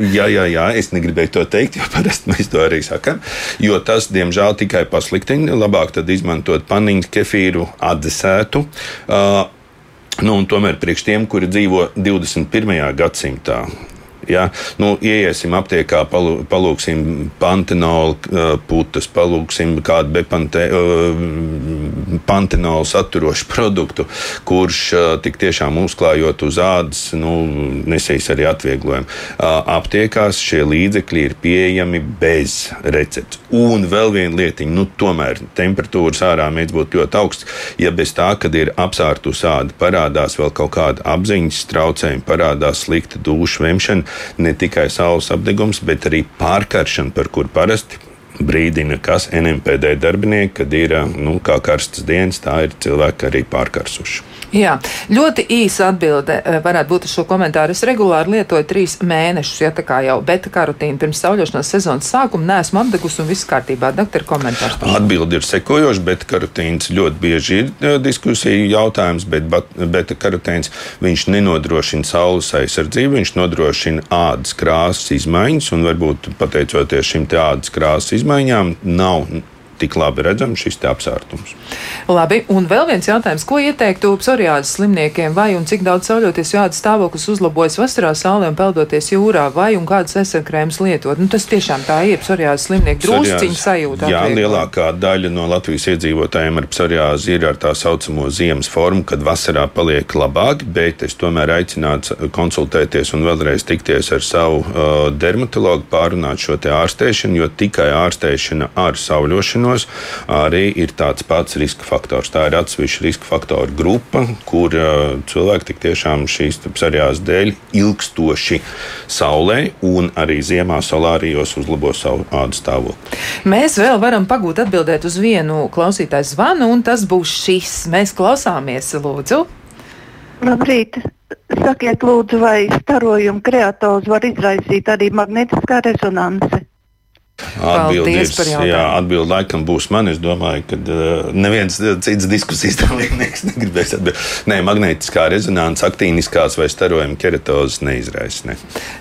Speaker 4: jā, jā, jā, es negribēju to teikt, jo parasti mēs to arī sakām. Jo tas, diemžēl, tikai pasliktina. Labāk tad izmantot paniņu, kefīru, atdzesētu. Uh, Nu, tomēr priekš tiem, kuri dzīvo 21. gadsimtā, Ja? Nu, ieiesim aptiekā, palūksim pantenolu putas, palūksim kādu bepante, pantenolu saturošu produktu, kurš tik tiešām uzklājot uz ādas, nu, nesīs arī atvieglojumu. Aptiekās šie līdzekļi ir pieejami bez receptes. Un vēl viena lietiņa, nu, tomēr temperatūras ārā mēdz būt ļoti augsts. Ja bez tā, kad ir apsārtu sādi, parādās vēl kaut kāda apziņas traucējuma, parādās slikta duša vemšana, ne tikai saules apdegums, bet arī pārkaršana, par kur parasti brīdina, kas NMPD darbinieki, kad ir nu, kā karstas dienas, tā ir cilvēki arī pārkarsuši.
Speaker 1: Jā, ļoti īsa atbilde eh, varētu būt uz šo komentāru. Es regulāri lietoju trīs mēnešus, ja tā kā jau beta karotīna pirms sauļošanās sezonas sākuma neesmu apdegusi un viss kārtībā. Doktor, komentārs.
Speaker 4: Atbilde ir sekojoša. Beta karotīns ļoti bieži ir eh, diskusija jautājums, bet beta karotīns viņš nenodrošina saules aizsardzību, viņš nodrošina ādas krāsas izmaiņas un varbūt pateicoties šim te ādas krāsas izmaiņām nav tik labi redzams šis apsvērtums.
Speaker 1: Labi, un vēl viens jautājums. Ko ieteiktu psoriāzes slimniekiem? Vai un cik daudz sauļoties jādas stāvoklis uzlabojas vasarā saulē un peldoties jūrā, vai un kādas aizsarkrēmas lietot? Nu, tas tiešām tā ir psoriāzes slimnieku drusciņu sajūta.
Speaker 4: Jā, atvieglo. lielākā daļa no Latvijas iedzīvotājiem ar psoriāzi ir ar tā saucamo ziemas formu, kad vasarā paliek labāk, bet es tomēr aicinātu konsultēties un vēlreiz tikties ar savu uh, dermatologu, pārunāt šo te ārstēšanu, jo tikai ārstēšana ar sauļošanu apēšanos arī ir tāds pats riska faktors. Tā ir atsevišķa riska faktoru grupa, kur uh, cilvēki tik tiešām šīs psoriāzes dēļ ilgstoši saulē un arī ziemā solārijos uzlabo savu ādas stāvokli.
Speaker 1: Mēs vēl varam pagūt atbildēt uz vienu klausītāju zvanu, un tas būs šis. Mēs klausāmies, lūdzu.
Speaker 8: Labrīt! Sakiet, lūdzu, vai starojumu kreatozi var izraisīt arī magnetiskā rezonanse?
Speaker 4: Atbildes, jā, atbildi laikam būs man. Es domāju, ka uh, neviens cits diskusijas dalībnieks negribēs atbildēt. Nē, magnētiskā rezonanse, aktīniskās vai starojuma keratozes neizraisa. Ne.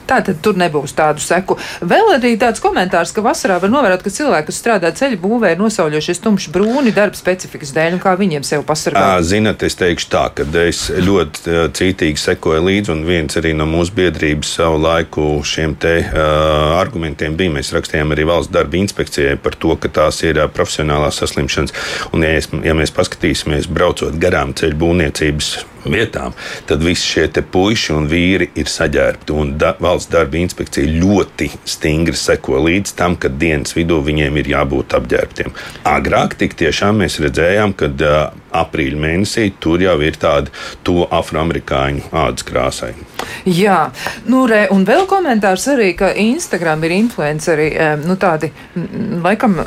Speaker 1: Tā tad tur nebūs tādu seku. Vēl arī tāds komentārs, ka vasarā var novērot, ka cilvēki, kas strādā ceļu būvē, ir nosauļojušies tumši brūni darba specifikas dēļ, un kā viņiem sev pasargāt.
Speaker 4: Zinat, es teikšu tā, ka es ļoti cītīgi sekoju līdzi, un viens arī no mūsu biedrības savu laiku šiem te uh, argumentiem bija. Mēs rakstījām arī valsts darba inspekcijai par to, ka tās ir profesionālās saslimšanas. Un, ja, es, ja mēs paskatīsimies, braucot garām ceļu būvniecības vietām, tad visi šie puiši un vīri ir saģērbti. Da, valsts darba inspekcija ļoti stingri seko līdz tam, ka dienas vidū viņiem ir jābūt apģērbtiem. Agrāk tik tiešām mēs redzējām, ka uh, aprīļa mēnesī tur jau ir tāda to afroamerikāņu ādas krāsai.
Speaker 1: Jā, nu, re, un vēl komentārs arī, ka Instagram ir influenceri, nu, tādi, laikam,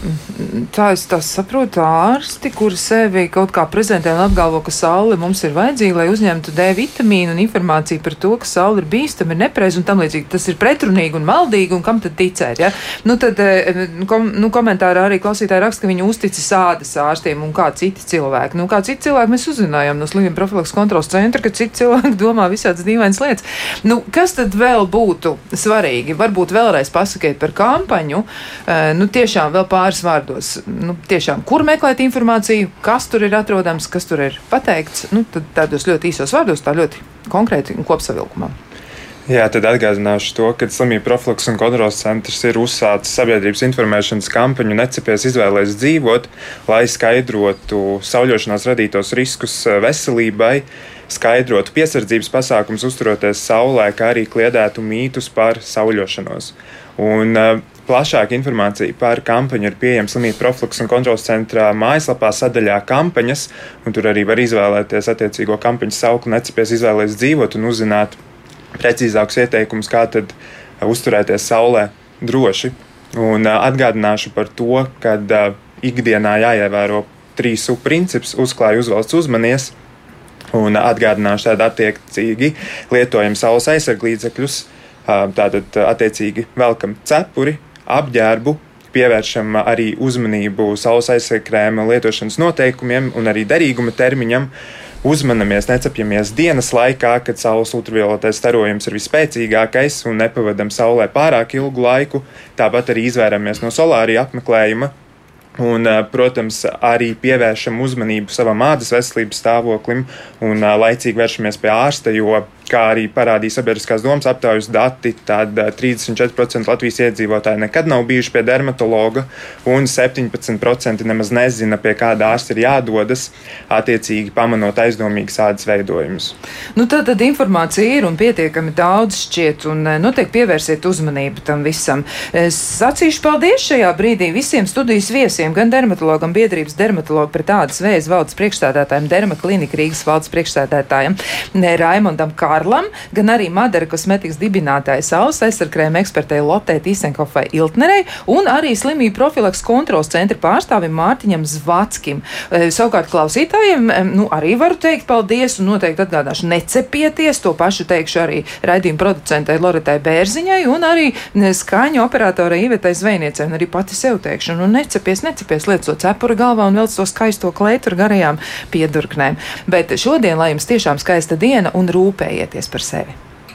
Speaker 1: tā es tā saprotu, ārsti, kuri sevi kaut kā prezentē un apgalvo, ka saule mums ir vajadzīga, lai uzņemtu D vitamīnu un informāciju par to, ka saule ir bīstama, ir nepreiz un tam līdzīgi. Tas ir pretrunīgi un maldīgi, un kam tad ticēt? Ja? Nu, tad, kom, nu, komentārā arī klausītāji raksta, ka viņi uzticas ādas ārstiem un kā citi cilvēki. Nu, kā kā citi cilvēki mēs uzzinājām no slimību profilaks kontrols centra, ka citi cilvēki domā visādas dīvainas lietas. Nu, kas tad vēl būtu svarīgi? Varbūt vēlreiz pasakiet par kampaņu. Uh, nu, tiešām vēl pāris vārdos. Nu, tiešām, kur meklēt informāciju, kas tur ir atrodams, kas tur ir pateikts. Nu, tad tādos ļoti īsos vārdos, tā ļoti konkrēti un kopsavilkumā.
Speaker 2: Jā, tad atgādināšu to, ka slimību profilaks un kontrols centrs ir uzsācis sabiedrības informēšanas kampaņu Necepies izvēlēties dzīvot, lai skaidrotu sauļošanās radītos riskus eh, veselībai, skaidrotu piesardzības pasākums uzturoties saulē, kā arī kliedētu mītus par sauļošanos. Un, uh, Plašāka informācija par kampaņu ir pieejama slimību profilaks un kontrols centrā mājaslapā sadaļā kampaņas, un tur arī var izvēlēties attiecīgo kampaņas sauklu, necepies izvēlēties dzīvot un uzzināt precīzākus ieteikumus, kā tad uzturēties saulē droši. Un atgādināšu par to, ka ikdienā jāievēro trīs subprincips - uzklāj, uzvalsts, uzmanies. Un atgādināšu tādu attiecīgi lietojam saules aizsarglīdzekļus, tātad attiecīgi velkam cepuri, apģērbu, pievēršam arī uzmanību saules aizsargkrēma lietošanas noteikumiem un arī derīguma termiņam. Uzmanamies, necepjamies dienas laikā, kad saules ultravioletais starojums ir visspēcīgākais un nepavadam saulē pārāk ilgu laiku. Tāpat arī izvairamies no solārija apmeklējuma, Un, protams, arī pievēršam uzmanību savam ādas veselības stāvoklim un laicīgi vēršamies pie ārsta, jo kā arī parādīja sabiedriskās domas aptaujas dati, tad 34% eh, Latvijas iedzīvotāji nekad nav bijuši pie dermatologa, un 17% nemaz nezina, pie kāda ārsta ir jādodas, attiecīgi pamanot aizdomīgas ādas veidojumus.
Speaker 1: Nu, tā tad informācija ir un pietiekami daudz šķiet, un eh, noteikti pievērsiet uzmanību tam visam. Es sacīšu paldies šajā brīdī visiem studijas viesiem, gan dermatologam, biedrības dermatologu pret tādas vējas valdes priekšstādātājiem, dermaklinika Rīgas valdes priekšstādātājiem Raimondam Kāram. Kārlam, gan arī Madara kosmetikas dibinātāja saules aizsarkrēma ekspertei Lotē Tīsenkofai Iltnerei un arī slimību profilaks kontrols centra pārstāvim Mārtiņam Zvatskim. E, savukārt klausītājiem nu, arī varu teikt paldies un noteikti atgādāšu necepieties. To pašu teikšu arī raidījuma producentei Loretai Bērziņai un arī skaņu operatorai Ivetai Zvejniecei un arī pati sev teikšu. Nu, necepies, necepies, liec to cepuri galvā un velc to skaisto kleitu ar garajām piedurknēm. Bet šodien, lai jums tiešām skaista diena un rūpējiet rūpēties par sevi.